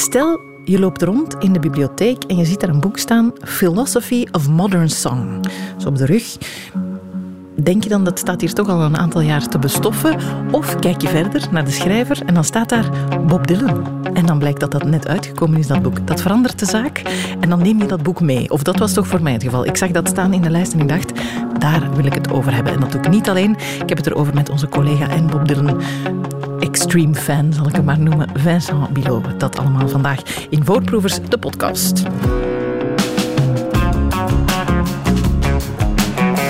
Stel, je loopt rond in de bibliotheek en je ziet daar een boek staan, Philosophy of Modern Song. Zo op de rug. Denk je dan dat staat hier toch al een aantal jaar te bestoffen? Of kijk je verder naar de schrijver en dan staat daar Bob Dylan. En dan blijkt dat dat net uitgekomen is, dat boek. Dat verandert de zaak en dan neem je dat boek mee. Of dat was toch voor mij het geval. Ik zag dat staan in de lijst en ik dacht, daar wil ik het over hebben. En dat doe ik niet alleen. Ik heb het erover met onze collega en Bob Dylan extreme fan, zal ik hem maar noemen, Vincent Bilot. Dat allemaal vandaag in Voorproevers, de podcast.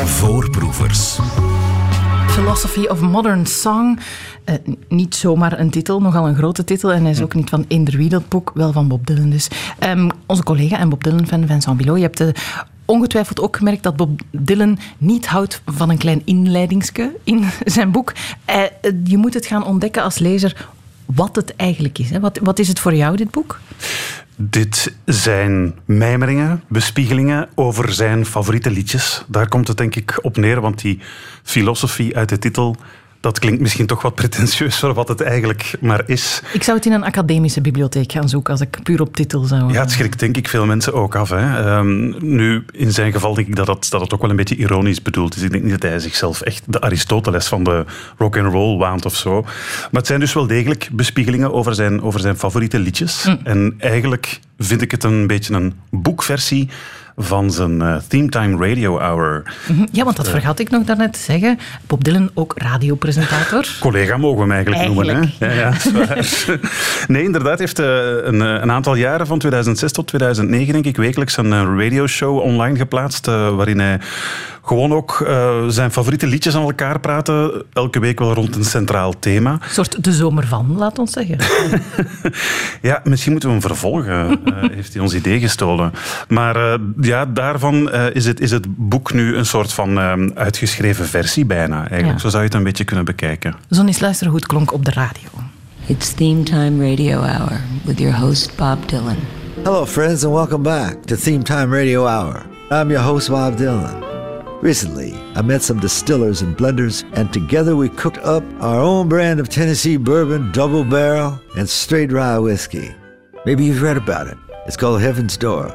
Voorproevers. Philosophy of Modern Song. Uh, niet zomaar een titel, nogal een grote titel. En hij is ook niet van Inder dat boek, wel van Bob Dylan dus. Um, onze collega en Bob Dylan-fan Vincent Bilot. Je hebt de ongetwijfeld ook gemerkt dat Bob Dylan niet houdt van een klein inleidingsje in zijn boek. Uh, je moet het gaan ontdekken als lezer wat het eigenlijk is. Hè? Wat, wat is het voor jou, dit boek? Dit zijn mijmeringen, bespiegelingen over zijn favoriete liedjes. Daar komt het denk ik op neer, want die filosofie uit de titel dat klinkt misschien toch wat pretentieus voor wat het eigenlijk maar is. Ik zou het in een academische bibliotheek gaan zoeken als ik puur op titel zou. Ja, het schrikt denk ik veel mensen ook af. Hè. Um, nu, in zijn geval denk ik dat het, dat het ook wel een beetje ironisch bedoeld is. Ik denk niet dat hij zichzelf echt de Aristoteles van de rock and roll waant of zo. Maar het zijn dus wel degelijk bespiegelingen over zijn, over zijn favoriete liedjes. Mm. En eigenlijk vind ik het een beetje een boekversie van zijn uh, Theme Time Radio Hour. Mhm. Ja, want dat uh, vergat ik nog daarnet te zeggen. Bob Dylan ook radiopresentator. Collega mogen we hem eigenlijk, noemen. Hè? Ja, ja, nee, inderdaad heeft uh, een, een, aantal jaren, van 2006 tot 2009 denk ik, wekelijks een radioshow online geplaatst waarin hij gewoon ook uh, zijn favoriete liedjes aan elkaar praten. Elke week wel rond een centraal thema. Een soort de zomer van, laat ons zeggen. ja, misschien moeten we hem vervolgen. Uh, heeft hij ons idee gestolen. Maar uh, ja, daarvan is, het, is het boek nu een soort van uitgeschreven versie bijna. Eigenlijk. Ja. Zo zou je het een beetje kunnen bekijken. Zo eens luisteren hoe het klonk op de radio. It's Theme Time Radio Hour with your host Bob Dylan. Hello friends and welcome back to Theme Time Radio Hour. I'm your host Bob Dylan. Recently, I met some distillers and blenders, and together we cooked up our own brand of Tennessee bourbon, double barrel, and straight rye whiskey. Maybe you've read about it. It's called Heaven's Door.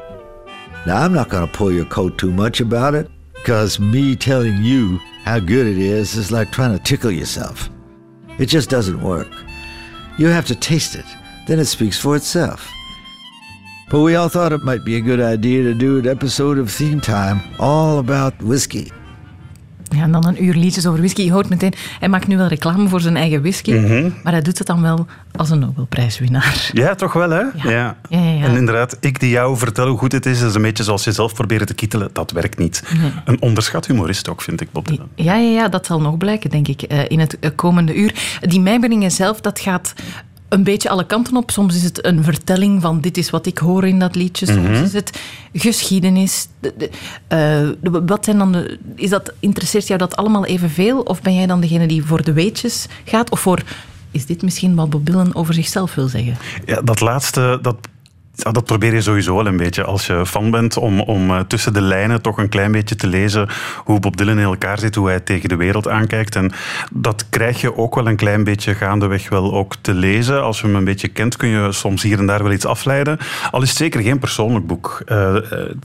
Now, I'm not going to pull your coat too much about it, because me telling you how good it is is like trying to tickle yourself. It just doesn't work. You have to taste it, then it speaks for itself. But we all thought it might be a good idea to do an episode of Theme Time all about whiskey. Ja, en dan een uur liedjes over whisky. Je hoort meteen, hij maakt nu wel reclame voor zijn eigen whisky, mm -hmm. maar hij doet het dan wel als een Nobelprijswinnaar. Ja, toch wel, hè? Ja. ja. ja, ja en inderdaad, ik die jou vertel hoe goed het is, is een beetje zoals je zelf proberen te kietelen. Dat werkt niet. Nee. Een onderschat humorist ook, vind ik, Bob Dylan. Ja, ja, ja, dat zal nog blijken, denk ik, eh, in het komende uur. Die mijmeringen zelf, dat gaat een beetje alle kanten op. Soms is het een vertelling van dit is wat ik hoor in dat liedje. Soms mm -hmm. is het geschiedenis. De, de, uh, wat zijn dan de, is dat, interesseert jou dat allemaal evenveel? Of ben jij dan degene die voor de weetjes gaat? Of voor, is dit misschien wat Bob Dylan over zichzelf wil zeggen? Ja, dat laatste, dat ja, dat probeer je sowieso wel een beetje als je fan bent, om, om uh, tussen de lijnen toch een klein beetje te lezen hoe Bob Dylan in elkaar zit, hoe hij tegen de wereld aankijkt. En dat krijg je ook wel een klein beetje gaandeweg wel ook te lezen. Als je hem een beetje kent, kun je soms hier en daar wel iets afleiden. Al is het zeker geen persoonlijk boek. Uh,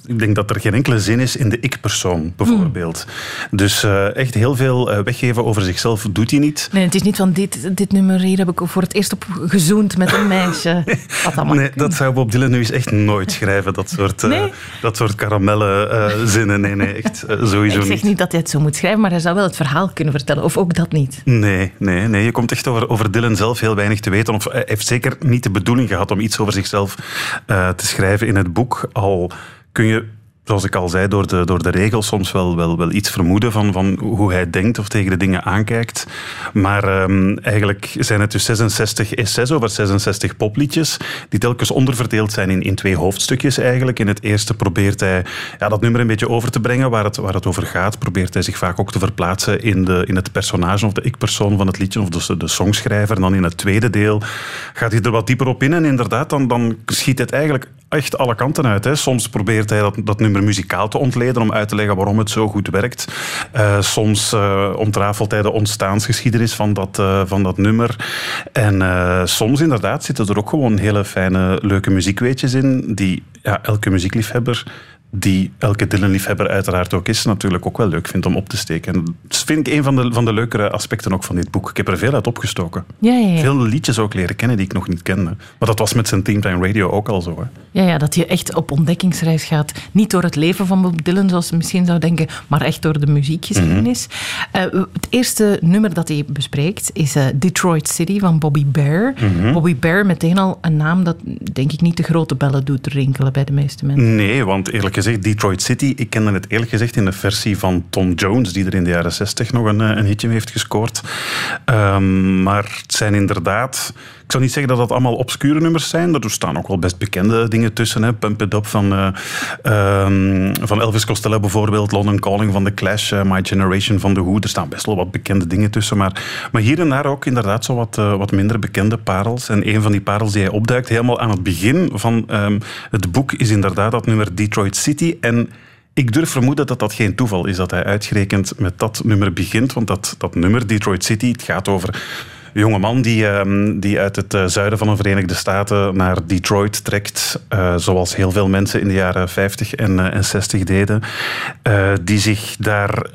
ik denk dat er geen enkele zin is in de ik-persoon, bijvoorbeeld. Hmm. Dus uh, echt heel veel weggeven over zichzelf doet hij niet. Nee, het is niet van dit, dit nummer hier heb ik voor het eerst op gezoend met een meisje. Wat nee, dat zou Bob Dylan Dylan nu eens echt nooit schrijven, dat soort, nee. uh, dat soort karamelle uh, zinnen. Nee, nee, echt uh, sowieso Ik zeg niet. niet dat hij het zo moet schrijven, maar hij zou wel het verhaal kunnen vertellen. Of ook dat niet? Nee, nee, nee. je komt echt over, over Dylan zelf heel weinig te weten. Of hij heeft zeker niet de bedoeling gehad om iets over zichzelf te schrijven in het boek. Al kun je zoals ik al zei, door de, door de regels soms wel, wel, wel iets vermoeden van, van hoe hij denkt of tegen de dingen aankijkt. Maar um, eigenlijk zijn het dus 66 essays over 66 popliedjes, die telkens onderverdeeld zijn in, in twee hoofdstukjes eigenlijk. In het eerste probeert hij ja, dat nummer een beetje over te brengen waar het, waar het over gaat. Probeert hij zich vaak ook te verplaatsen in, de, in het personage of de ik-persoon van het liedje, of de, de songschrijver. En dan in het tweede deel gaat hij er wat dieper op in. En inderdaad, dan, dan schiet het eigenlijk echt alle kanten uit. Hè. Soms probeert hij dat, dat nummer muzikaal te ontleden om uit te leggen waarom het zo goed werkt. Uh, soms uh, ontrafelt hij de ontstaansgeschiedenis van dat, uh, van dat nummer. En soms inderdaad zitten er ook gewoon hele fijne, leuke muziekweetjes in die ja, elke muziekliefhebber die elke Dylan-liefhebber uiteraard ook is, natuurlijk ook wel leuk vindt om op te steken. Dat vind ik een van de, van de leukere aspecten ook van dit boek. Ik heb er veel uit opgestoken. Ja, ja, ja. Veel liedjes ook leren kennen die ik nog niet kende. Maar dat was met zijn Teamtime Radio ook al zo. Hè. Ja, ja, dat je echt op ontdekkingsreis gaat. Niet door het leven van Bob Dylan, zoals je misschien zou denken, maar echt door de muziekgeschiedenis. Mm -hmm. uh, het eerste nummer dat hij bespreekt is uh, Detroit City van Bobby Bear. Mm -hmm. Bobby Bear, meteen al een naam dat denk ik niet de grote bellen doet rinkelen bij de meeste mensen. Nee, want eerlijk gezegd, Detroit City, ik kende het eerlijk gezegd in de versie van Tom Jones, die er in de jaren 60 nog een, een hitje heeft gescoord. Um, maar het zijn inderdaad ik zou niet zeggen dat dat allemaal obscure nummers zijn. Er staan ook wel best bekende dingen tussen. Hè. Pump It Up van, uh, um, van Elvis Costello bijvoorbeeld. London Calling van The Clash. Uh, My Generation van The Who. Er staan best wel wat bekende dingen tussen. Maar, maar hier en daar ook inderdaad zo wat, uh, wat minder bekende parels. En een van die parels die hij opduikt helemaal aan het begin van um, het boek is inderdaad dat nummer Detroit City. En ik durf vermoeden dat dat geen toeval is dat hij uitgerekend met dat nummer begint. Want dat, dat nummer, Detroit City, het gaat over jonge man die, um, die uit het uh, zuiden van de Verenigde Staten naar Detroit trekt, uh, zoals heel veel mensen in de jaren 50 en, uh, en 60 deden, die zich daar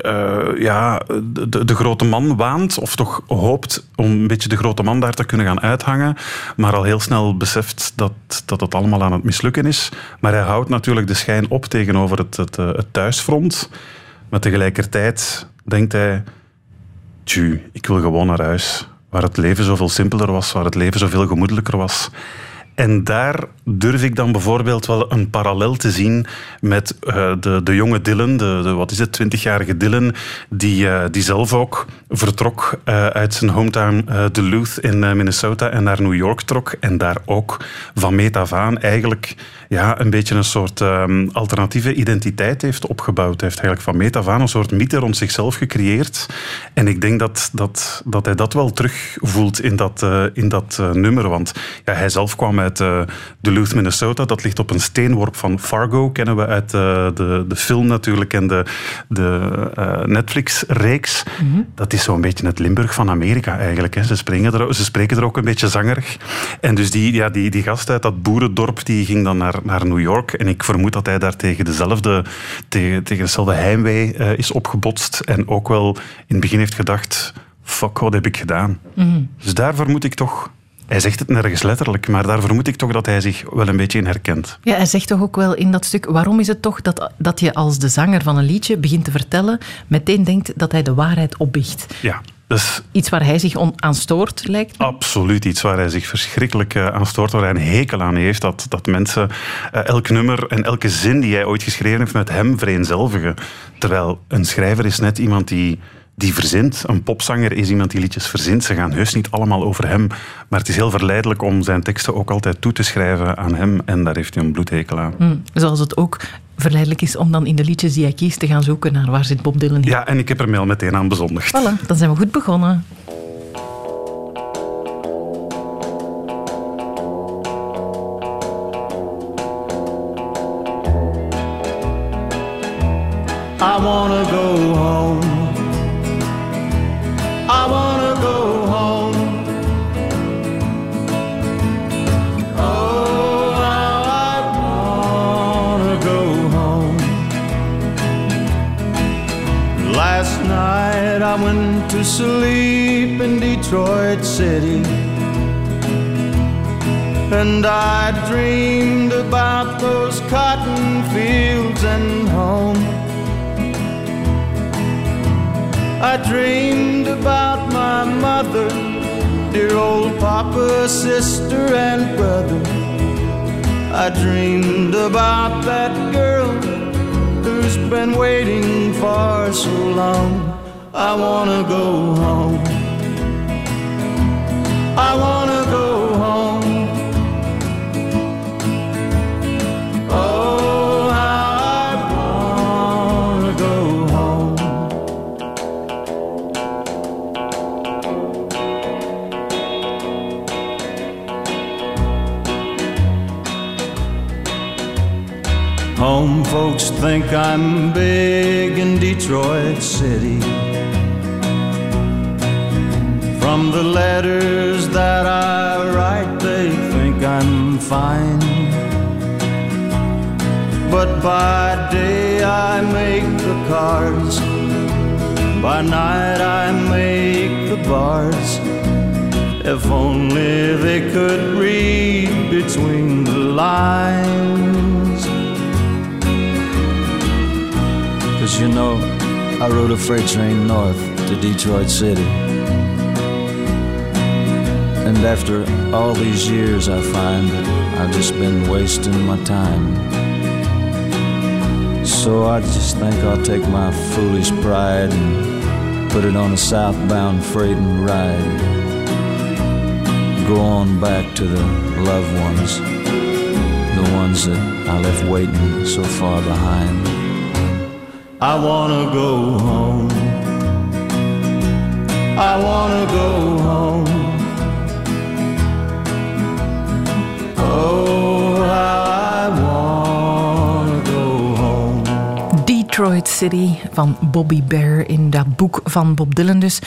ja, de, de, grote man waant, of toch hoopt om een beetje de grote man daar te kunnen gaan uithangen, maar al heel snel beseft dat, dat het allemaal aan het mislukken is. Maar hij houdt natuurlijk de schijn op tegenover het, het, het thuisfront, maar tegelijkertijd denkt hij, tju, ik wil gewoon naar huis waar het leven zoveel simpeler was, waar het leven zoveel gemoedelijker was. En daar durf ik dan bijvoorbeeld wel een parallel te zien met uh, de, de jonge Dylan, de, wat is het, 20-jarige Dylan, die, uh, die zelf ook vertrok uh, uit zijn hometown Duluth in Minnesota en naar New York trok. En daar ook van meet af aan eigenlijk ja, een beetje een soort um, alternatieve identiteit heeft opgebouwd. Hij heeft eigenlijk van meet af aan een soort mythe rond zichzelf gecreëerd. En ik denk dat, dat, dat hij dat wel terugvoelt in dat, in dat nummer. Want ja, hij zelf kwam uh, Duluth, Minnesota. Dat ligt op een steenworp van Fargo, kennen we uit uh, de, de film natuurlijk en de, de uh, Netflix-reeks. Mm -hmm. Dat is zo'n beetje het Limburg van Amerika eigenlijk. Hè. Ze, er, ze spreken er ook een beetje zangerig. En dus die, ja, die, die gast uit dat boerendorp die ging dan naar, naar New York. En ik vermoed dat hij daar tegen, dezelfde, tegen, tegen dezelfde heimwee is opgebotst. En ook wel in het begin heeft gedacht... Fuck, wat heb ik gedaan? Mm -hmm. Dus daar vermoed ik toch hij zegt het nergens letterlijk, maar daar vermoed ik toch dat hij zich wel een beetje in herkent. Ja, hij zegt toch ook wel in dat stuk, waarom is het toch dat, dat je als de zanger van een liedje begint te vertellen, meteen denkt dat hij de waarheid opbiecht? Ja. Dus iets waar hij zich aan stoort, lijkt me? Absoluut, iets waar hij zich verschrikkelijk uh, aan stoort, waar hij een hekel aan heeft. Dat, dat mensen uh, elk nummer en elke zin die hij ooit geschreven heeft met hem vereenzelvigen. Terwijl een schrijver is net iemand die die verzint. Een popzanger is iemand die liedjes verzint. Ze gaan heus niet allemaal over hem. Maar het is heel verleidelijk om zijn teksten ook altijd toe te schrijven aan hem. En daar heeft hij een bloedhekel aan. Mm, zoals het ook verleidelijk is om dan in de liedjes die hij kiest te gaan zoeken naar waar zit Bob Dylan in. Ja, en ik heb er mij al meteen aan bezondigd. Voilà, dan zijn we goed begonnen. I wanna go home sleep in Detroit City. And I dreamed about those cotton fields and home. I dreamed about my mother, dear old papa, sister, and brother. I dreamed about that girl who's been waiting for so long. I wanna go home. I wanna go home. Oh, I wanna go home. Home folks think I'm big in Detroit City. From the letters that I write, they think I'm fine. But by day I make the cards, by night I make the bars. If only they could read between the lines. Cause you know, I rode a freight train north to Detroit City. And after all these years, I find that I've just been wasting my time. So I just think I'll take my foolish pride and put it on a southbound freight and ride. Go on back to the loved ones, the ones that I left waiting so far behind. I wanna go home. I wanna go home. Detroit City van Bobby Bear in dat boek van Bob Dylan dus.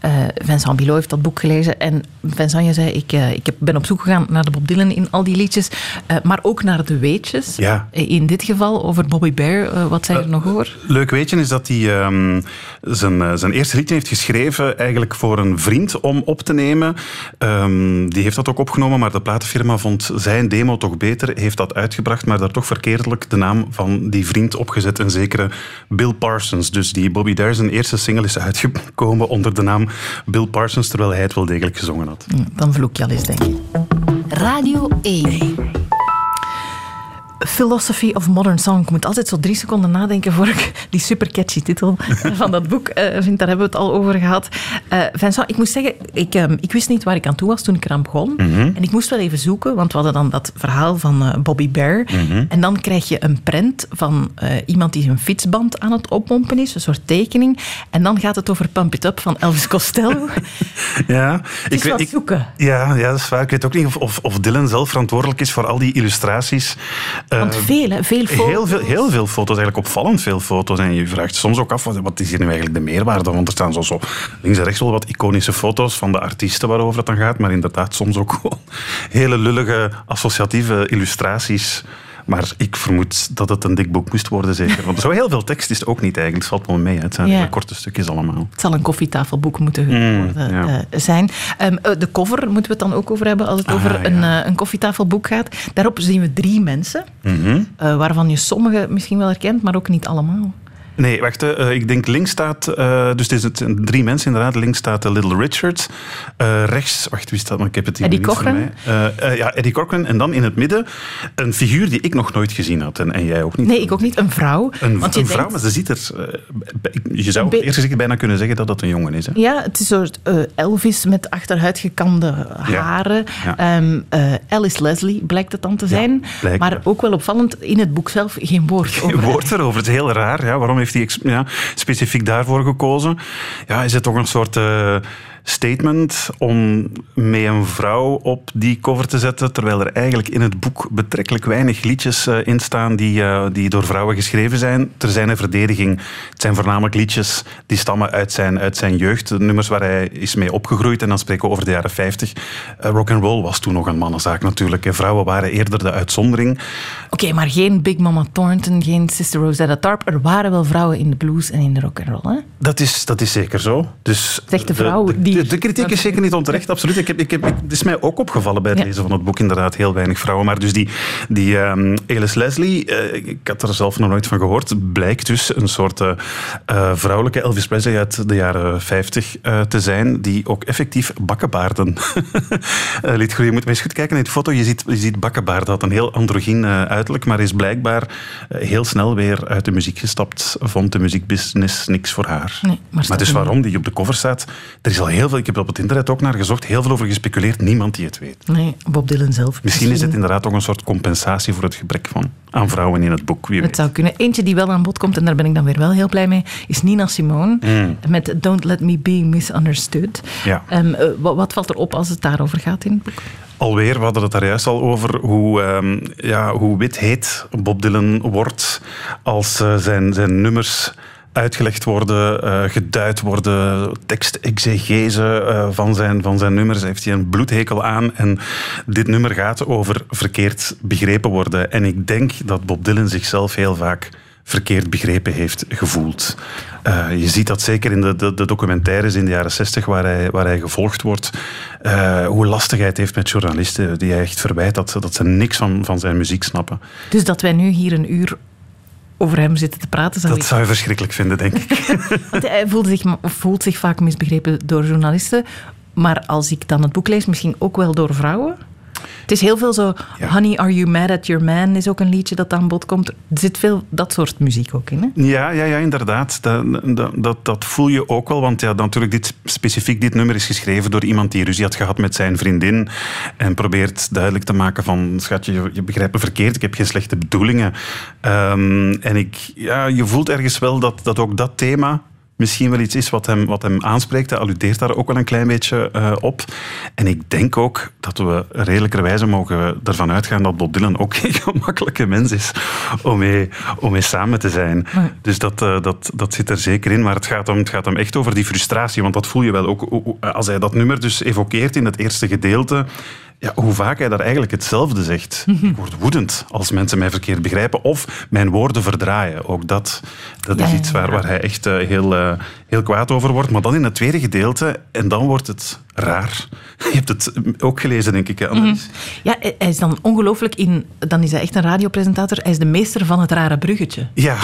Eh, Vincent Bilot heeft dat boek gelezen en Vincent, je zei, ik, eh, ik heb- ben op zoek gegaan naar de Bob Dylan in al die liedjes, eh, maar ook naar de weetjes. Ja. In dit geval over Bobby Bear, wat zijn er nog over? Leuk weet je is dat hij ehm, zijn, zijn eerste liedje heeft geschreven eigenlijk voor een vriend om op te nemen. Ehm, die heeft dat ook opgenomen, maar de platenfirma vond zijn demo toch beter, heeft dat uitgebracht, maar daar toch verkeerdelijk de naam van die vriend opgezet, een zekere Bill Parsons. Dus die Bobby Dare zijn eerste single is uitgekomen onder de naam Bill Parsons, terwijl hij het wel degelijk gezongen had. Hm, Dan vloek je al eens, denk ik. Radio 1. Philosophy of Modern Song. Ik moet altijd zo drie seconden nadenken voor ik die super catchy titel van dat boek eh, vind. Daar hebben we het al over gehad. Eh Vincent, ik moet zeggen, ik, ehm, ik wist niet waar ik aan toe was toen ik eraan begon. En ik moest wel even zoeken, want we hadden dan dat verhaal van eh, Bobby Bear. En dan krijg je een prent van eh, iemand die zijn fietsband aan het oppompen is, een soort tekening. En dan gaat het over Pump It Up van Elvis Costello. Ja, Het is wat zoeken. Ja, ja, dat is waar. Ik weet ook niet of, of, of Dylan zelf verantwoordelijk is voor al die illustraties. Want veel, hè, veel foto's. Heel veel, heel veel foto's, eigenlijk opvallend veel foto's. En je vraagt soms ook af, wat, is hier nu eigenlijk de meerwaarde? Want er staan zo, zo links en rechts wel wat iconische foto's van de artiesten waarover het dan gaat. Maar inderdaad soms ook gewoon hele lullige associatieve illustraties. Maar ik vermoed dat het een dik boek moest worden, zeker. Want zo heel veel tekst is het ook niet eigenlijk. Het valt wel mee. hè. Het zijn Ja. korte stukjes allemaal. Het zal een koffietafelboek moeten Mm, worden, ja. eh, zijn. Ehm, eh, de cover moeten we het dan ook over hebben als het Ah, over een, eh, een koffietafelboek gaat. Daarop zien we drie mensen, Mhm. waarvan je sommige misschien wel herkent, maar ook niet allemaal. Nee, wacht. eh, ik denk links staat... eh, dus het zijn drie mensen inderdaad. Links staat eh, Little Richard. Eh, rechts... Wacht, wie staat? Maar ik heb het hier Eddie niet voor Cochran? mij. Eh, eh, ja, Eddie Cochran. En dan in het midden een figuur die ik nog nooit gezien had. En, en jij ook niet. Nee, ik ook niet. Een vrouw. Een, want je een vrouw, denkt- maar ze ziet er... eh, je zou Een be- eerst gezegd bijna kunnen zeggen dat dat een jongen is. Hè? Ja, het is een soort eh, Elvis met achteruitgekamde haren. Ja. Ehm, eh, Alice Leslie blijkt het dan te zijn. maar ook wel opvallend, in het boek zelf geen woord over. Een woord erover. Het is heel raar. Ja. Waarom heeft hij ex- ja, specifiek daarvoor gekozen? Ja, is het toch een soort eh, statement om met een vrouw op die cover te zetten, terwijl er eigenlijk in het boek betrekkelijk weinig liedjes eh, in staan die, eh, die door vrouwen geschreven zijn. Ter zijn verdediging. Het zijn voornamelijk liedjes die stammen uit zijn, uit zijn jeugd. De nummers waar hij is mee opgegroeid. En dan spreken we over de jaren 50. Eh, rock and roll was toen nog een mannenzaak natuurlijk. En vrouwen waren eerder de uitzondering. Oké, maar geen Big Mama Thornton, geen Sister Rosetta Tharpe. Er waren wel vrouwen in de blues en in de rock and roll, hè? Dat is, dat is zeker zo. Dus Zegt de vrouw De, die- de, de kritiek is zeker niet onterecht, absoluut. Ik heb, ik heb, ik- het is mij ook opgevallen bij het lezen van het boek, inderdaad, heel weinig vrouwen. Maar dus die, die Alice Leslie, eh, ik had er zelf nog nooit van gehoord, blijkt dus een soort eh, eh, vrouwelijke Elvis Presley uit de jaren 50 eh, te zijn, die ook effectief bakkenbaarden liet groeien. Je moet maar eens goed kijken naar die foto. Je ziet, je ziet bakkenbaarden, had een heel androgyn uiterlijk, maar is blijkbaar heel snel weer uit de muziek gestapt. Vond de muziekbusiness niks voor haar. Nee, maar maar dus waarom die op de cover staat, er is al heel heel veel, ik heb er op het internet ook naar gezocht, heel veel over gespeculeerd. Niemand die het weet. Nee, Bob Dylan zelf. Misschien is het inderdaad ook een soort compensatie voor het gebrek van, aan vrouwen in het boek. Wie Het zou kunnen. Eentje die wel aan bod komt, en daar ben ik dan weer wel heel blij mee, is Nina Simone met Don't Let Me Be Misunderstood. Ja. Eh, wat, wat valt er op als het daarover gaat in het boek? Alweer, we hadden het daar juist al over, hoe, ehm, ja, hoe wit heet Bob Dylan wordt als eh, zijn, zijn nummers uitgelegd worden, eh, geduid worden, tekstexegese eh, van, zijn, van zijn nummers. Heeft hij een bloedhekel aan. En dit nummer gaat over verkeerd begrepen worden. En ik denk dat Bob Dylan zichzelf heel vaak verkeerd begrepen heeft gevoeld. Eh, je ziet dat zeker in de, de, documentaires in de jaren 60 waar hij, waar hij gevolgd wordt, hoe lastig hij het heeft met journalisten die hij echt verwijt dat, dat ze niks van, van zijn muziek snappen. Dus dat wij nu hier een uur over hem zitten te praten, zou Dat ik... zou je verschrikkelijk vinden, denk ik. Hij zich, voelt zich vaak misbegrepen door journalisten. Maar als ik dan het boek lees, misschien ook wel door vrouwen. Het is heel veel zo... Ja. Honey, are you mad at your man? Is ook een liedje dat aan bod komt. Er zit veel dat soort muziek ook in. Hè? Ja, ja, ja inderdaad. Dat, dat, dat, dat voel je ook wel. Want ja, natuurlijk, dit, specifiek dit nummer is geschreven door iemand die ruzie had gehad met zijn vriendin. En probeert duidelijk te maken van... Schatje, je, je begrijpt me verkeerd. Ik heb geen slechte bedoelingen. Ehm, en ik, ja, je voelt ergens wel dat, dat ook dat thema misschien wel iets is wat hem, wat hem aanspreekt. Hij alludeert daar ook wel een klein beetje eh, op. En ik denk ook dat we redelijkerwijze mogen ervan uitgaan dat Bob Dylan ook geen gemakkelijke mens is om mee, om mee samen te zijn. Nee. Dus dat, eh, dat, dat zit er zeker in. Maar het gaat, hem, het gaat hem echt over die frustratie. Want dat voel je wel ook als hij dat nummer dus evokeert in het eerste gedeelte. Ja, hoe vaak hij daar eigenlijk hetzelfde zegt. Ik word woedend als mensen mij verkeerd begrijpen of mijn woorden verdraaien. Ook dat, dat is ja, iets waar, waar hij echt eh, heel, eh, heel kwaad over wordt. Maar dan in het tweede gedeelte, en dan wordt het raar. Je hebt het ook gelezen, denk ik, hè, Annelies? Ja, hij is dan ongelooflijk in... Dan is hij echt een radiopresentator. Hij is de meester van het rare bruggetje. Ja,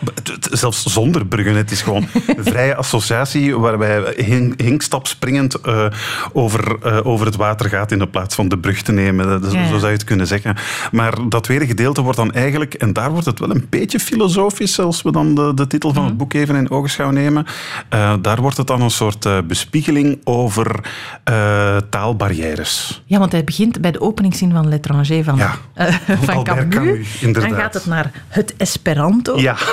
zelfs zonder bruggen. Het is gewoon een vrije associatie waarbij hink, hinkstapspringend eh, over, eh, over het water gaat in de plaats van de brug te nemen. Dat is- Ja, ja. Zo zou je het kunnen zeggen. Maar dat tweede gedeelte wordt dan eigenlijk, en daar wordt het wel een beetje filosofisch, als we dan de, de titel van het boek even in ogenschouw nemen, eh, daar wordt het dan een soort eh, bespiegeling over eh, taalbarrières. Ja, want hij begint bij de openingszin van L'étranger van, Ja, van Camus. Camus. Dan gaat het naar het Esperanto. Ja.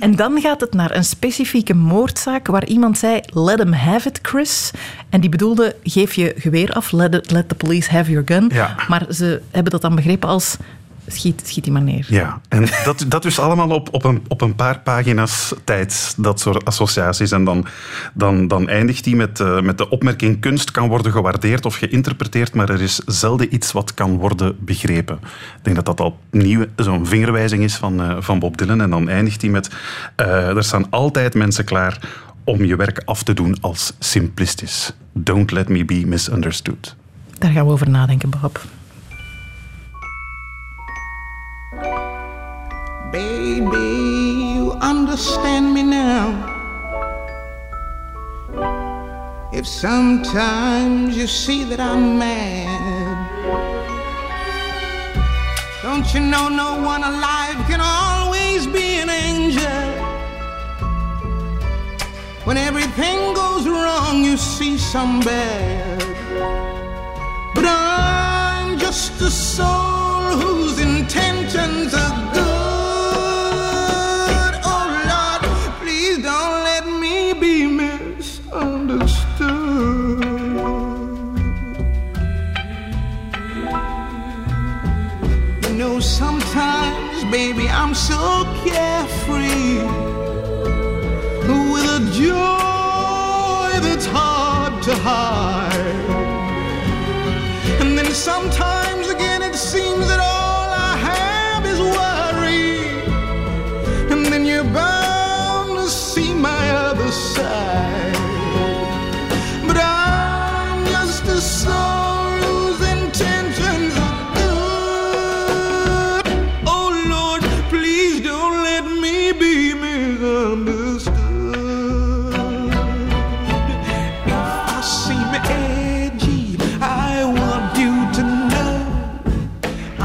En dan gaat het naar een specifieke moordzaak waar iemand zei: Let him have it, Chris. En die bedoelde: geef je geweer af, let, it- let the police have your gun. Ja. Maar ze hebben dat dan begrepen als: schiet, schiet die maar neer. Ja, en dat, dat dus allemaal op, op, een, op een paar pagina's tijd, dat soort associaties. En dan, dan, dan eindigt die met, eh, met de opmerking: kunst kan worden gewaardeerd of geïnterpreteerd, maar er is zelden iets wat kan worden begrepen. Ik denk dat dat al nieuw zo'n vingerwijzing is van, eh, van Bob Dylan. En dan eindigt hij met: eh, er staan altijd mensen klaar om je werk af te doen als simplistisch. Don't let me be misunderstood. Daar gaan we over nadenken, Bob. Baby, you understand me now. If sometimes you see that I'm mad, don't you know no one alive can always be an angel? When everything goes wrong, you see some bad. But I'm just a soul so carefree with a joy that's hard to hide. And then sometimes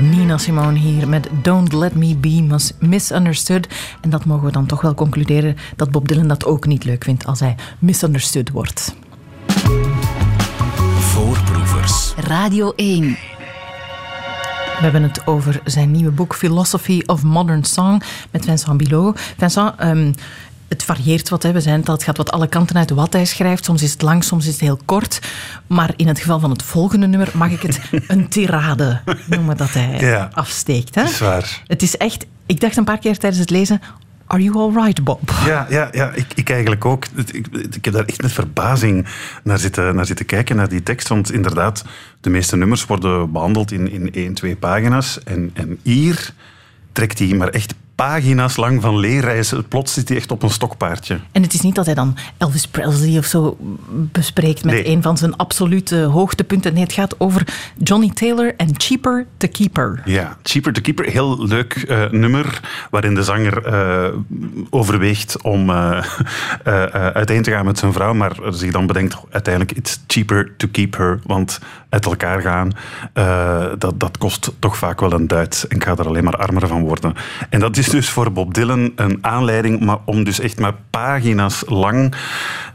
Nina Simone hier met Don't Let Me Be Mis- Misunderstood. En dat mogen we dan toch wel concluderen dat Bob Dylan dat ook niet leuk vindt als hij misunderstood wordt. Voorproevers. Radio 1. We hebben het over zijn nieuwe boek Philosophy of Modern Song met Vincent Bilot. Vincent, ehm, het varieert wat. Hè. We zijn het al, het gaat wat alle kanten uit wat hij schrijft. Soms is het lang, soms is het heel kort. Maar in het geval van het volgende nummer mag ik het een tirade noemen dat hij Ja. afsteekt. Hè? Dat is waar. Het is echt... Ik dacht een paar keer tijdens het lezen... Are you all right, Bob? Ja, ja, ja ik, ik eigenlijk ook. Ik, ik heb daar echt met verbazing naar zitten, naar zitten kijken, naar die tekst. Want inderdaad, de meeste nummers worden behandeld in, in één, twee pagina's. En, en hier trekt hij maar echt pagina's lang van leerreizen. Plots zit hij echt op een stokpaardje. En het is niet dat hij dan Elvis Presley of zo bespreekt met Nee. een van zijn absolute hoogtepunten. Nee, het gaat over Johnny Taylor en Cheaper to Keeper. Ja, Cheaper to Keeper, heel leuk eh, nummer waarin de zanger eh, overweegt om eh, uiteen te gaan met zijn vrouw, maar zich dan bedenkt uiteindelijk it's cheaper to keep her, want uit elkaar gaan, eh, dat, dat kost toch vaak wel een duit en ik ga er alleen maar armer van worden. En dat is dus voor Bob Dylan een aanleiding maar om dus echt maar pagina's lang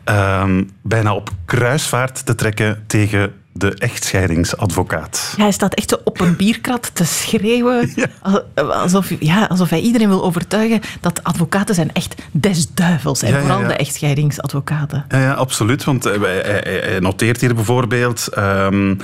ehm, bijna op kruisvaart te trekken tegen de echtscheidingsadvocaat. Ja, hij staat echt zo op een bierkrat te schreeuwen. Alsof, ja, alsof hij iedereen wil overtuigen dat advocaten zijn echt des duivels. En Ja, ja, vooral de echtscheidingsadvocaten. Ja, ja, absoluut. Want hij, hij- hij- hij noteert hier bijvoorbeeld... ehm,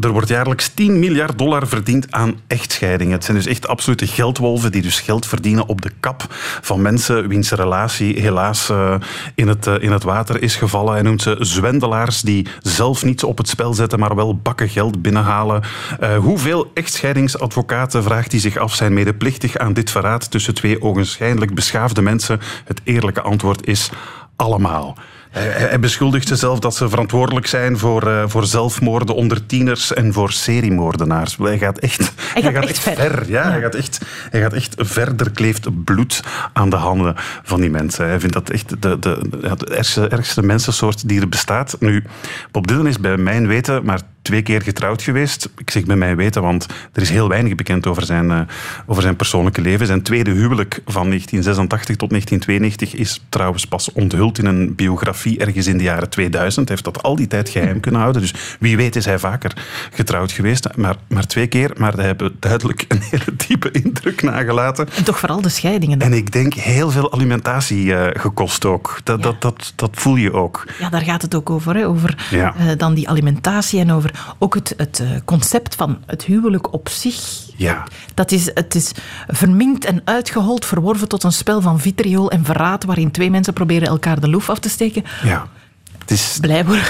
er wordt jaarlijks 10 miljard dollar verdiend aan echtscheidingen. Het zijn dus echt absolute geldwolven die dus geld verdienen op de kap van mensen wiens relatie helaas eh, in, het, eh, in het water is gevallen. Hij noemt ze zwendelaars die zelf niets op het spel zetten, maar wel bakken geld binnenhalen. Eh, hoeveel echtscheidingsadvocaten, vraagt hij zich af, zijn medeplichtig aan dit verraad tussen twee ogenschijnlijk beschaafde mensen? Het eerlijke antwoord is allemaal. Hij, hij- hij beschuldigt ze zelf dat ze verantwoordelijk zijn voor, eh, voor zelfmoorden onder tieners en voor seriemoordenaars. Hij gaat echt, gaat echt ver. Ja, Ja. Hij, gaat echt, hij gaat echt verder, kleeft bloed aan de handen van die mensen. Hij vindt dat echt de, de, de ergste, ergste mensensoort die er bestaat. Nu, Bob Dylan is bij mijn weten maar twee keer getrouwd geweest. Ik zeg bij mijn weten, want er is heel weinig bekend over zijn, eh, over zijn persoonlijke leven. Zijn tweede huwelijk van 1986 tot 1992 is trouwens pas onthuld in een biografie ergens in de jaren 2000. Hij heeft dat al die tijd geheim kunnen houden. Dus wie weet is hij vaker getrouwd geweest. Maar, maar twee keer, maar die hebben duidelijk een hele diepe indruk nagelaten. En toch vooral de scheidingen. En ik denk heel veel alimentatie eh, gekost ook. Dat, Ja. dat, dat, dat voel je ook. Ja, daar gaat het ook over. Hè? Over Ja. eh, dan die alimentatie en over ook het, het eh, concept van het huwelijk op zich. Ja. Dat is, het is verminkt en uitgehold, verworven tot een spel van vitriol en verraad, waarin twee mensen proberen elkaar de loef af te steken. ja. Het is Blij worden.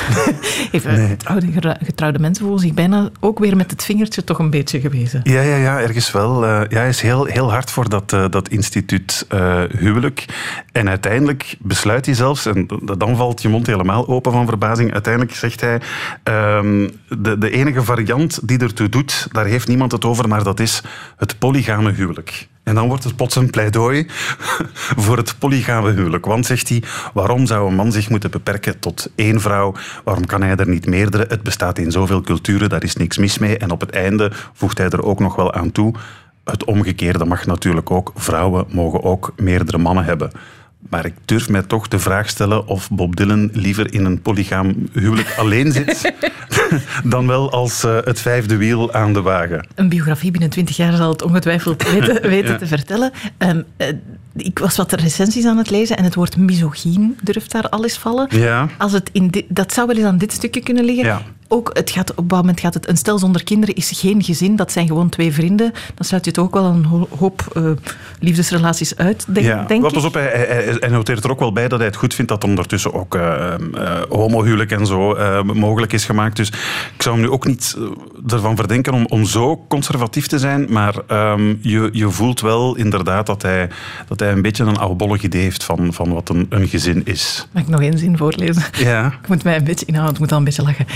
Even getrouwde, getrouwde mensen voelen zich bijna ook weer met het vingertje toch een beetje gewezen. Ja, ja, ja, ergens wel. Eh, ja, hij is heel, heel hard voor dat, eh, dat instituut eh, huwelijk. En uiteindelijk besluit hij zelfs, en dan valt je mond helemaal open van verbazing, uiteindelijk zegt hij, ehm, de, de enige variant die ertoe doet, daar heeft niemand het over, maar dat is het polygame huwelijk. En dan wordt het plots een pleidooi voor het polygame huwelijk. Want, zegt hij, waarom zou een man zich moeten beperken tot één vrouw? Waarom kan hij er niet meerdere? Het bestaat in zoveel culturen, daar is niks mis mee. En op het einde voegt hij er ook nog wel aan toe. Het omgekeerde mag natuurlijk ook. Vrouwen mogen ook meerdere mannen hebben. Maar ik durf mij toch de vraag stellen of Bob Dylan liever in een polygaam huwelijk alleen zit dan wel als eh, het vijfde wiel aan de wagen. Een biografie binnen twintig jaar zal het ongetwijfeld weten, weten Ja. te vertellen. Ehm, eh, ik was wat recensies aan het lezen en het woord misogyn durft daar al eens vallen. Ja. Als het in dit, dat zou wel eens aan dit stukje kunnen liggen. Ja. Ook, het gaat, op een moment gaat het, een stel zonder kinderen is geen gezin, dat zijn gewoon twee vrienden. Dan sluit je toch ook wel een ho- hoop eh, liefdesrelaties uit, denk, Ja, denk ik. pas op, hij, hij, hij noteert er ook wel bij dat hij het goed vindt dat ondertussen ook eh eh, homohuwelijk en zo mogelijk is gemaakt. Dus ik zou hem nu ook niet ervan verdenken om, om zo conservatief te zijn, maar ehm, je, je voelt wel inderdaad dat hij, dat hij een beetje een oudbollig idee heeft van, van wat een, een gezin is. Mag ik nog één zin voorlezen? Ja. Ik moet mij een beetje inhouden, ik moet al een beetje lachen.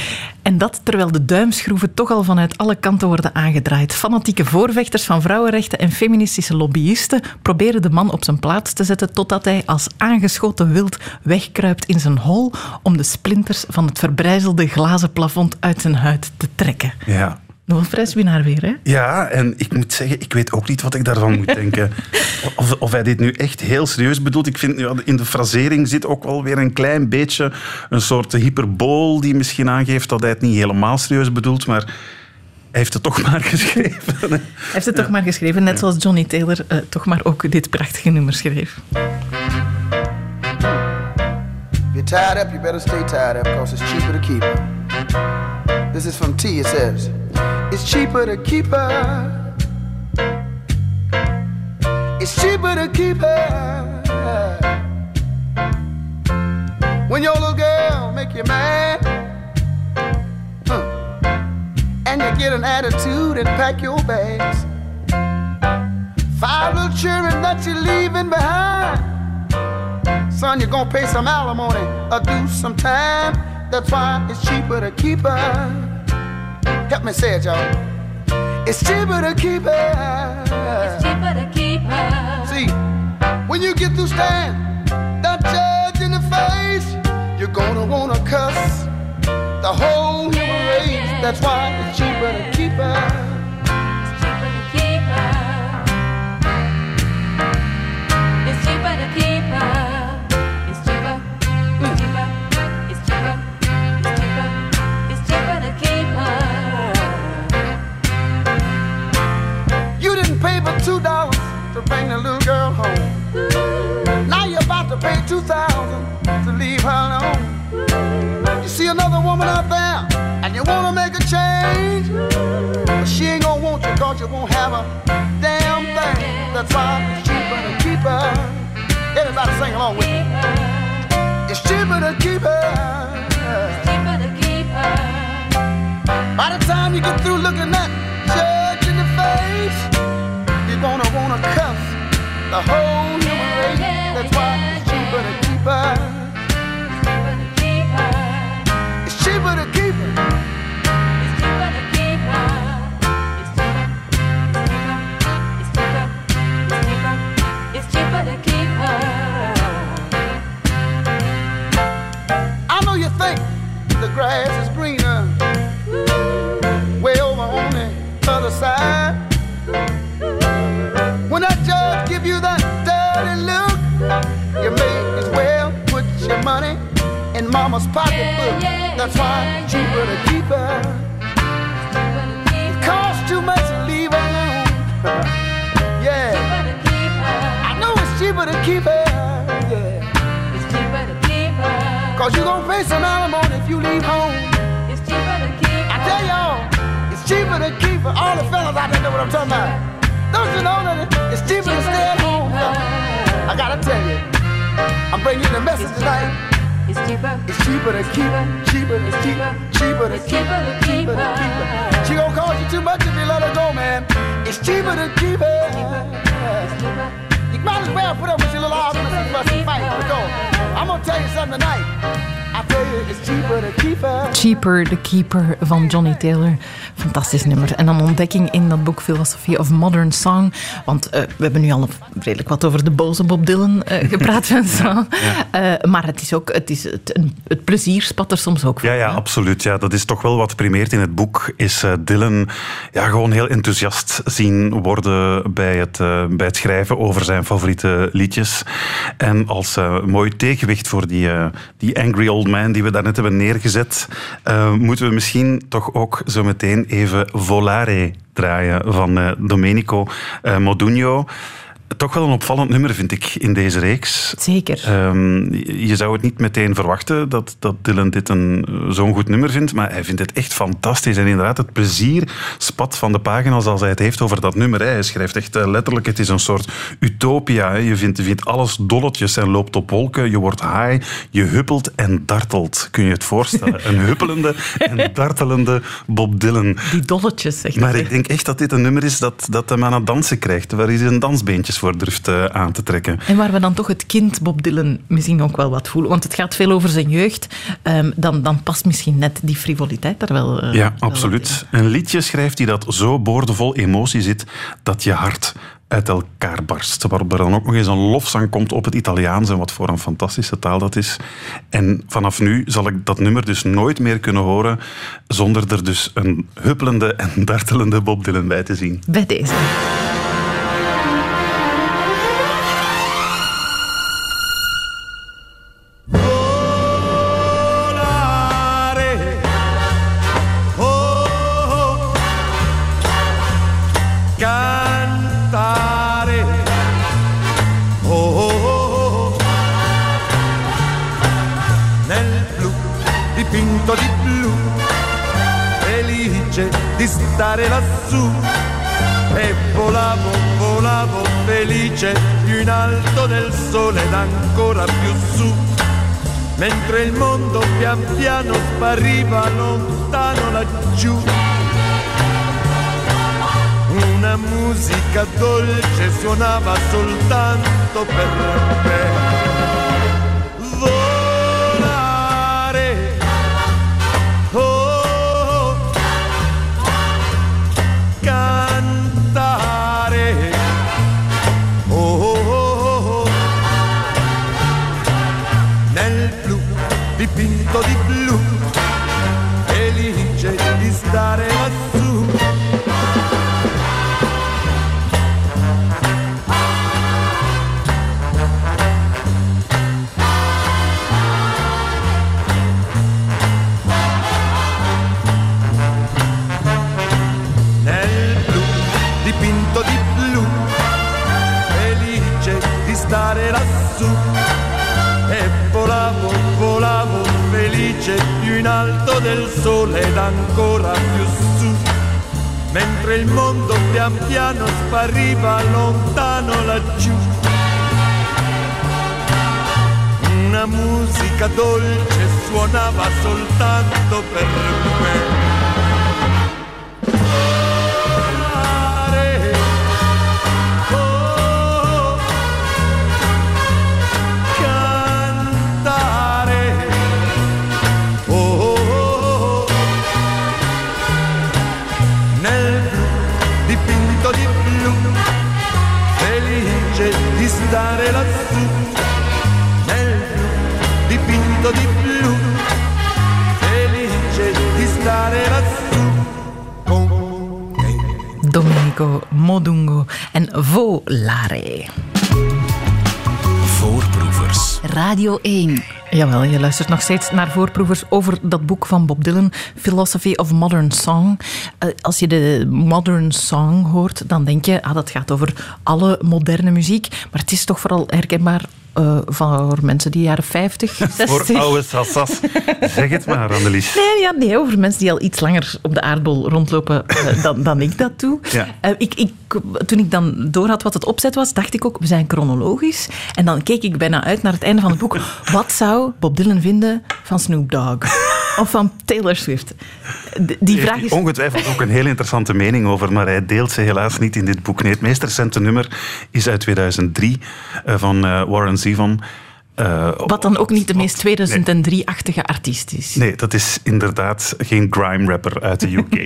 En dat terwijl de duimschroeven toch al vanuit alle kanten worden aangedraaid. Fanatieke voorvechters van vrouwenrechten en feministische lobbyisten proberen de man op zijn plaats te zetten totdat hij als aangeschoten wild wegkruipt in zijn hol om de splinters van het verbrijzelde glazen plafond uit zijn huid te trekken. Ja. Nog een prijswinnaar weer, hè? Ja, en ik moet zeggen, ik weet ook niet wat ik daarvan moet denken. Of, of hij dit nu echt heel serieus bedoelt. Ik vind nu in de frasering zit ook wel weer een klein beetje een soort hyperbool die misschien aangeeft dat hij het niet helemaal serieus bedoelt, maar hij heeft het toch maar geschreven. Hij heeft het toch maar geschreven, net zoals Johnny Taylor eh, toch maar ook dit prachtige nummer schreef. You're tied up, you better stay tied up because it's cheaper to keep her. This is from T. It says, It's cheaper to keep her. It's cheaper to keep her. When your little girl make you mad. huh, And you get an attitude and pack your bags. Five little children that you're leaving behind. Son, you're gonna pay some alimony or do some time. That's why it's cheaper to keep her. Help me say it, y'all. It's cheaper to keep her. It's cheaper to keep her. See, when you get through staring that judge in the face, you're gonna wanna cuss the whole human race. That's why it's cheaper to keep her. Two dollars to bring the little girl home. Now you're about to pay two thousand to leave her alone. You see another woman out there and you wanna make a change. But she ain't gonna want you cause you won't have a damn thing. That's why it's cheaper to keep her. Everybody sing along with me. It's cheaper to keep her. It's Cheaper to keep her. By the time you get through looking that judge in the face, gonna wanna cuss the whole human race. That's why it's cheaper to keep her. Keeper van. Fantastisch nummer. En een ontdekking in dat boek Philosophy of Modern Song. Want eh, we hebben nu al redelijk wat over de boze Bob Dylan eh, gepraat. Vincent. Eh, maar het is ook het, is het, het plezier spat er soms ook van. Ja, ja, absoluut. Ja, dat is toch wel wat primeert in het boek. Is Dylan ja, gewoon heel enthousiast zien worden bij het, bij het schrijven over zijn favoriete liedjes. En als mooi tegenwicht voor die, die angry old man die we daarnet hebben neergezet, moeten we misschien toch ook zo meteen even Volare draaien van eh, Domenico eh, Modugno. Toch wel een opvallend nummer, vind ik, in deze reeks. Zeker. Ehm, je zou het niet meteen verwachten dat, dat Dylan dit een zo'n goed nummer vindt, maar hij vindt het echt fantastisch. En inderdaad, het plezier spat van de pagina's als hij het heeft over dat nummer. Hij schrijft echt eh, letterlijk, het is een soort utopia. hè. Je vindt, je vindt alles dolletjes en loopt op wolken. Je wordt high, je huppelt en dartelt. Kun je het voorstellen? Een huppelende en dartelende Bob Dylan. Die dolletjes, zeg Maar ik denk echt dat dit een nummer is dat, dat hem aan het dansen krijgt, waar hij zijn dansbeentjes voor durft eh, aan te trekken. En waar we dan toch het kind Bob Dylan misschien ook wel wat voelen. Want het gaat veel over zijn jeugd. Ehm, dan, dan past misschien net die frivoliteit daar wel. eh, Ja, wel absoluut. Een liedje schrijft hij dat zo boordevol emotie zit dat je hart uit elkaar barst. Waarop er dan ook nog eens een lofzang komt op het Italiaans en wat voor een fantastische taal dat is. En vanaf nu zal ik dat nummer dus nooit meer kunnen horen zonder er dus een huppelende en dartelende Bob Dylan bij te zien. Bij deze. Spariva lontano laggiù. Una musica dolce suonava soltanto per me. Del sole ed ancora più su, mentre il mondo pian piano spariva lontano laggiù. Una musica dolce suonava soltanto per me. Domenico Modungo en Volare. Voorproevers. Radio 1. Jawel, je luistert nog steeds naar voorproevers over dat boek van Bob Dylan, Philosophy of Modern Song. Eh, Als je de modern song hoort, dan denk je, ah, dat gaat over alle moderne muziek. Maar het is toch vooral herkenbaar eh, voor mensen die jaren 50, 60... Voor oude sassas. Zeg het maar, Annelies. Nee, ja, nee, over mensen die al iets langer op de aardbol rondlopen eh, dan, dan ik dat doe. Ja. Eh, ik, ik, toen ik dan door had wat het opzet was, dacht ik ook, we zijn chronologisch. En dan keek ik bijna uit naar het einde van het boek. Wat zou Bob Dylan vinden van Snoop Dogg? Of van Taylor Swift? Die vraag is... ongetwijfeld ook een heel interessante mening over, maar hij deelt ze helaas niet in dit boek. Nee, het meest recente nummer is uit 2003 eh, van eh, Warren Zevon. Eh, Wat dan ook niet de meest Nee. 2003-achtige artiest is. Nee, dat is inderdaad geen grime rapper uit de UK.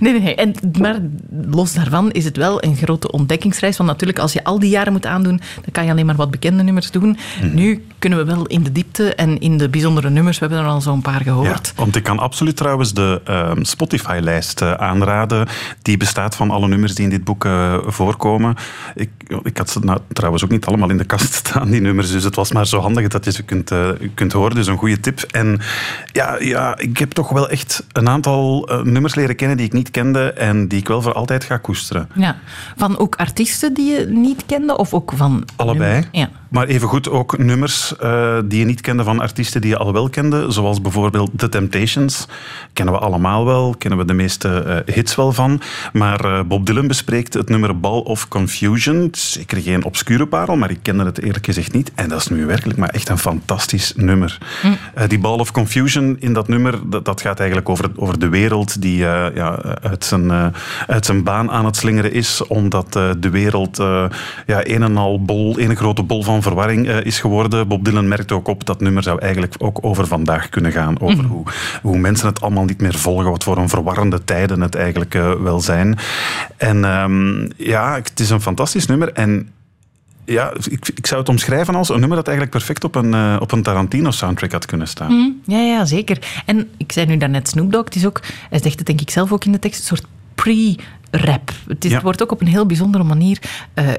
Nee, nee, nee. En, maar los daarvan is het wel een grote ontdekkingsreis. Want natuurlijk, als je al die jaren moet aandoen, dan kan je alleen maar wat bekende nummers doen. Mhm. Nu kunnen we wel in de diepte en in de bijzondere nummers, we hebben er al zo'n paar Ja, gehoord. want ik kan absoluut trouwens de ehm, Spotify-lijst eh, aanraden. Die bestaat van alle nummers die in dit boek eh, voorkomen. Ik, ik had ze nou, trouwens ook niet allemaal in de kast staan, die nummers dus, dus het was maar zo handig dat je ze kunt, eh, kunt horen. Dus een goede tip. En ja, ja, ik heb toch wel echt een aantal eh, nummers leren kennen die ik niet kende en die ik wel voor altijd ga koesteren. Ja. Van ook artiesten die je niet kende? Of ook van... Allebei. Ja. Maar evengoed ook nummers eh, die je niet kende van artiesten die je al wel kende. Zoals bijvoorbeeld The Temptations. Kennen we allemaal wel. Kennen we de meeste eh, hits wel van. Maar eh, Bob Dylan bespreekt het nummer Ball of Confusion. Zeker geen obscure parel, maar ik kende het eerlijk gezegd niet. En dat is nu werkelijk maar echt een fantastisch nummer. Eh, die Ball of Confusion in dat nummer, dat, dat gaat eigenlijk over, over de wereld die ja, uit, zijn, uit zijn baan aan het slingeren is. Omdat de wereld ja, een en al bol, een grote bol van verwarring eh, is geworden. Bob Dylan merkt ook op dat nummer zou eigenlijk ook over vandaag kunnen gaan. Over hoe, hoe mensen het allemaal niet meer volgen. Wat voor een verwarrende tijden het eigenlijk eh, wel zijn. En ehm, ja, het is een fantastisch nummer. En ja, ik, ik zou het omschrijven als een nummer dat eigenlijk perfect op een, eh, op een Tarantino-soundtrack had kunnen staan. Hm, Ja, ja, zeker. En ik zei nu daarnet Snoop Dogg, het is ook, hij zegt het denk ik zelf ook in de tekst, een soort pre-rap. Het, is- Ja. het wordt ook op een heel bijzondere manier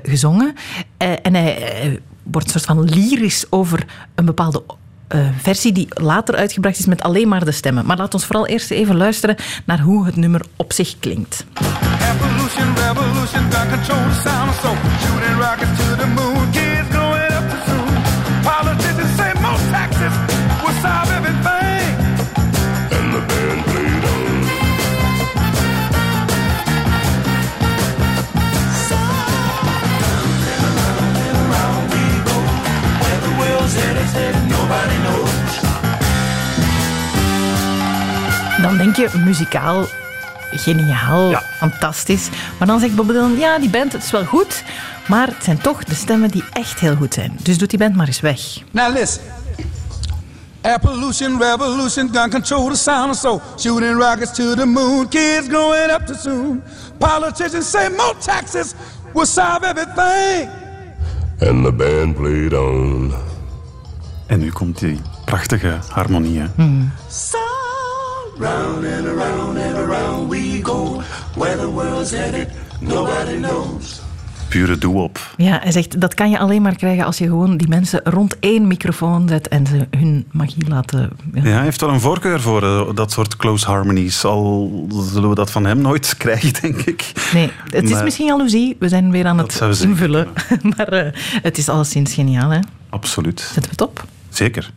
gezongen. En hij wordt een soort van lyrisch over een bepaalde eh, versie die later uitgebracht is met alleen maar de stemmen. Maar laat ons vooral eerst even luisteren naar hoe het nummer op zich klinkt. Evolution, revolution, sound to the moon, je, muzikaal, geniaal, Ja. fantastisch. Maar dan zegt Bob Dylan, ja, die band, het is wel goed, maar het zijn toch de stemmen die echt heel goed zijn. Dus doet die band maar eens weg. Now listen. Air pollution, revolution, gun control the sound so shooting rockets to the moon, kids growing up too soon. Politicians say more taxes will solve everything. And the band played on. En nu komt die prachtige harmonie. hè. Round and around and around we go. Where the world's headed, nobody knows. Pure doe-op. Ja, hij zegt, dat kan je alleen maar krijgen als je gewoon die mensen rond één microfoon zet en ze hun magie laten... Ja. Ja, hij heeft wel een voorkeur voor eh, dat soort close harmonies. Al zullen we dat van hem nooit krijgen, denk ik. Nee, het is misschien jaloezie. We zijn weer aan het invullen. maar eh, het is alleszins geniaal, hè? Absoluut. Zetten we het op? Zeker.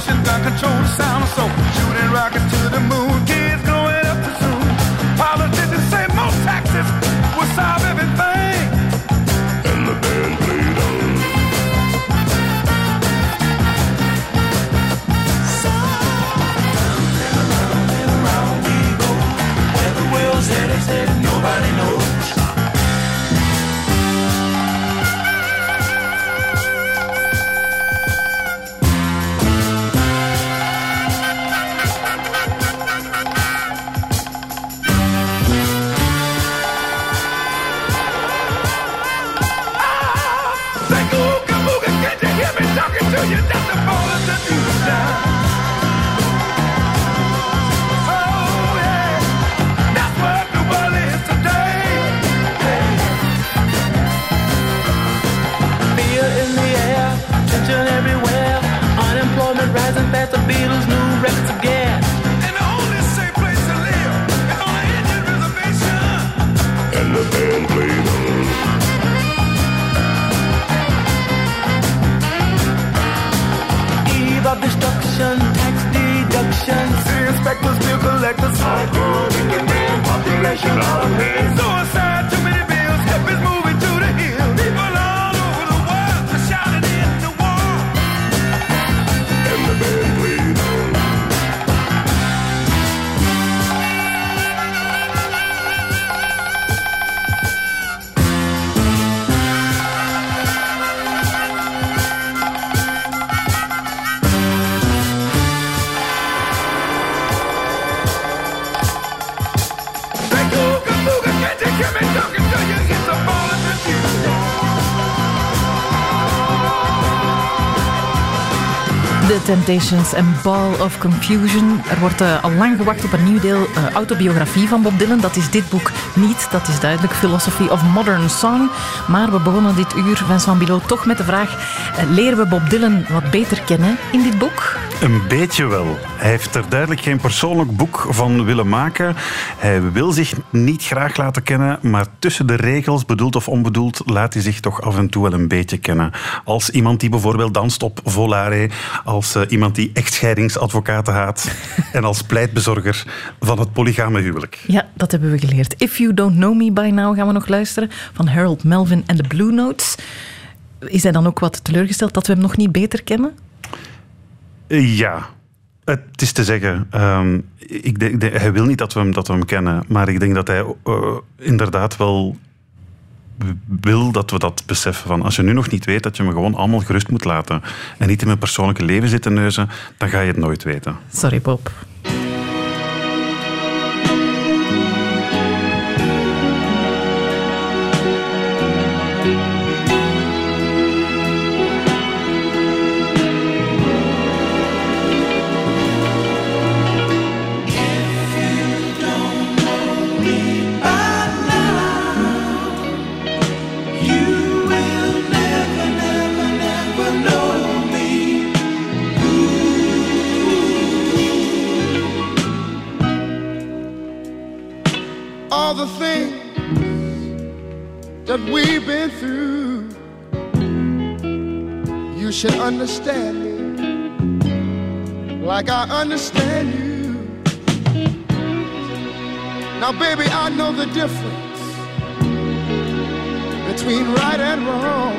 Revolution, gun control the sound so shooting rockets to the moon. Yes. Temptations en Ball of Confusion. Er wordt eh, al lang gewacht op een nieuw deel eh, autobiografie van Bob Dylan. Dat is dit boek niet, dat is duidelijk. Philosophy of Modern Song. Maar we begonnen dit uur, Vincent Bilot, toch met de vraag... eh, leren we Bob Dylan wat beter kennen in dit boek? Een beetje wel. Hij heeft er duidelijk geen persoonlijk boek van willen maken. Hij wil zich niet graag laten kennen, maar tussen de regels, bedoeld of onbedoeld, laat hij zich toch af en toe wel een beetje kennen. Als iemand die bijvoorbeeld danst op Volare, als eh, iemand die echtscheidingsadvocaten haat en als pleitbezorger van het polygame huwelijk. Ja, dat hebben we geleerd. If You Don't Know Me By Now gaan we nog luisteren van Harold Melvin en de Blue Notes. Is hij dan ook wat teleurgesteld dat we hem nog niet beter kennen? Eh, Ja, het is te zeggen. ehm, ik denk, hij wil niet dat we, hem, dat we hem kennen, maar ik denk dat hij eh, inderdaad wel wil dat we dat beseffen. Van als je nu nog niet weet, dat je me gewoon allemaal gerust moet laten en niet in mijn persoonlijke leven zitten neuzen, dan ga je het nooit weten. Sorry, Bob. Understand me like I understand you. Now, baby, I know the difference between right and wrong.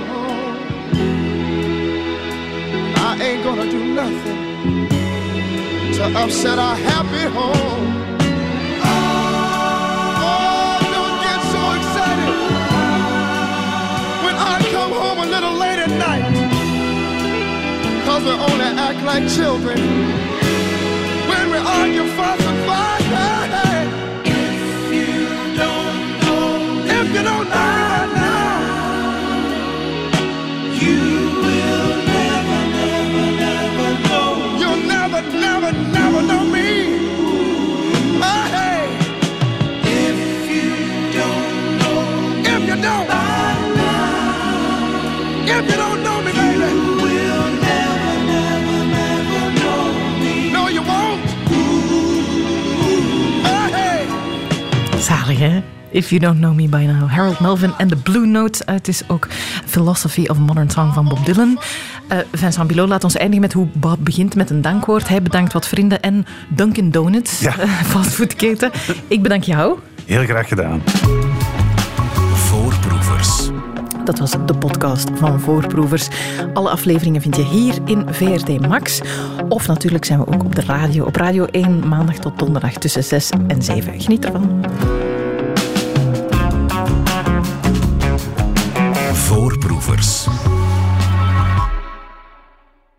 I ain't gonna do nothing to upset our happy home. Like children hè? If You Don't Know Me By Now. Harold Melvin en de Blue Notes. Het is ook Philosophy of Modern Song van Bob Dylan. Eh Vincent Bilot laat ons eindigen met hoe Bob begint met een dankwoord. Hij bedankt wat vrienden en Dunkin' Donuts, Ja. eh, fastfoodketen. Ik bedank jou. Heel graag gedaan. Voorproevers. Dat was de podcast van Voorproevers. Alle afleveringen vind je hier in VRT Max. Of natuurlijk zijn we ook op de radio. Op Radio 1 maandag tot donderdag tussen 6 en 7. Geniet ervan. Voorproevers.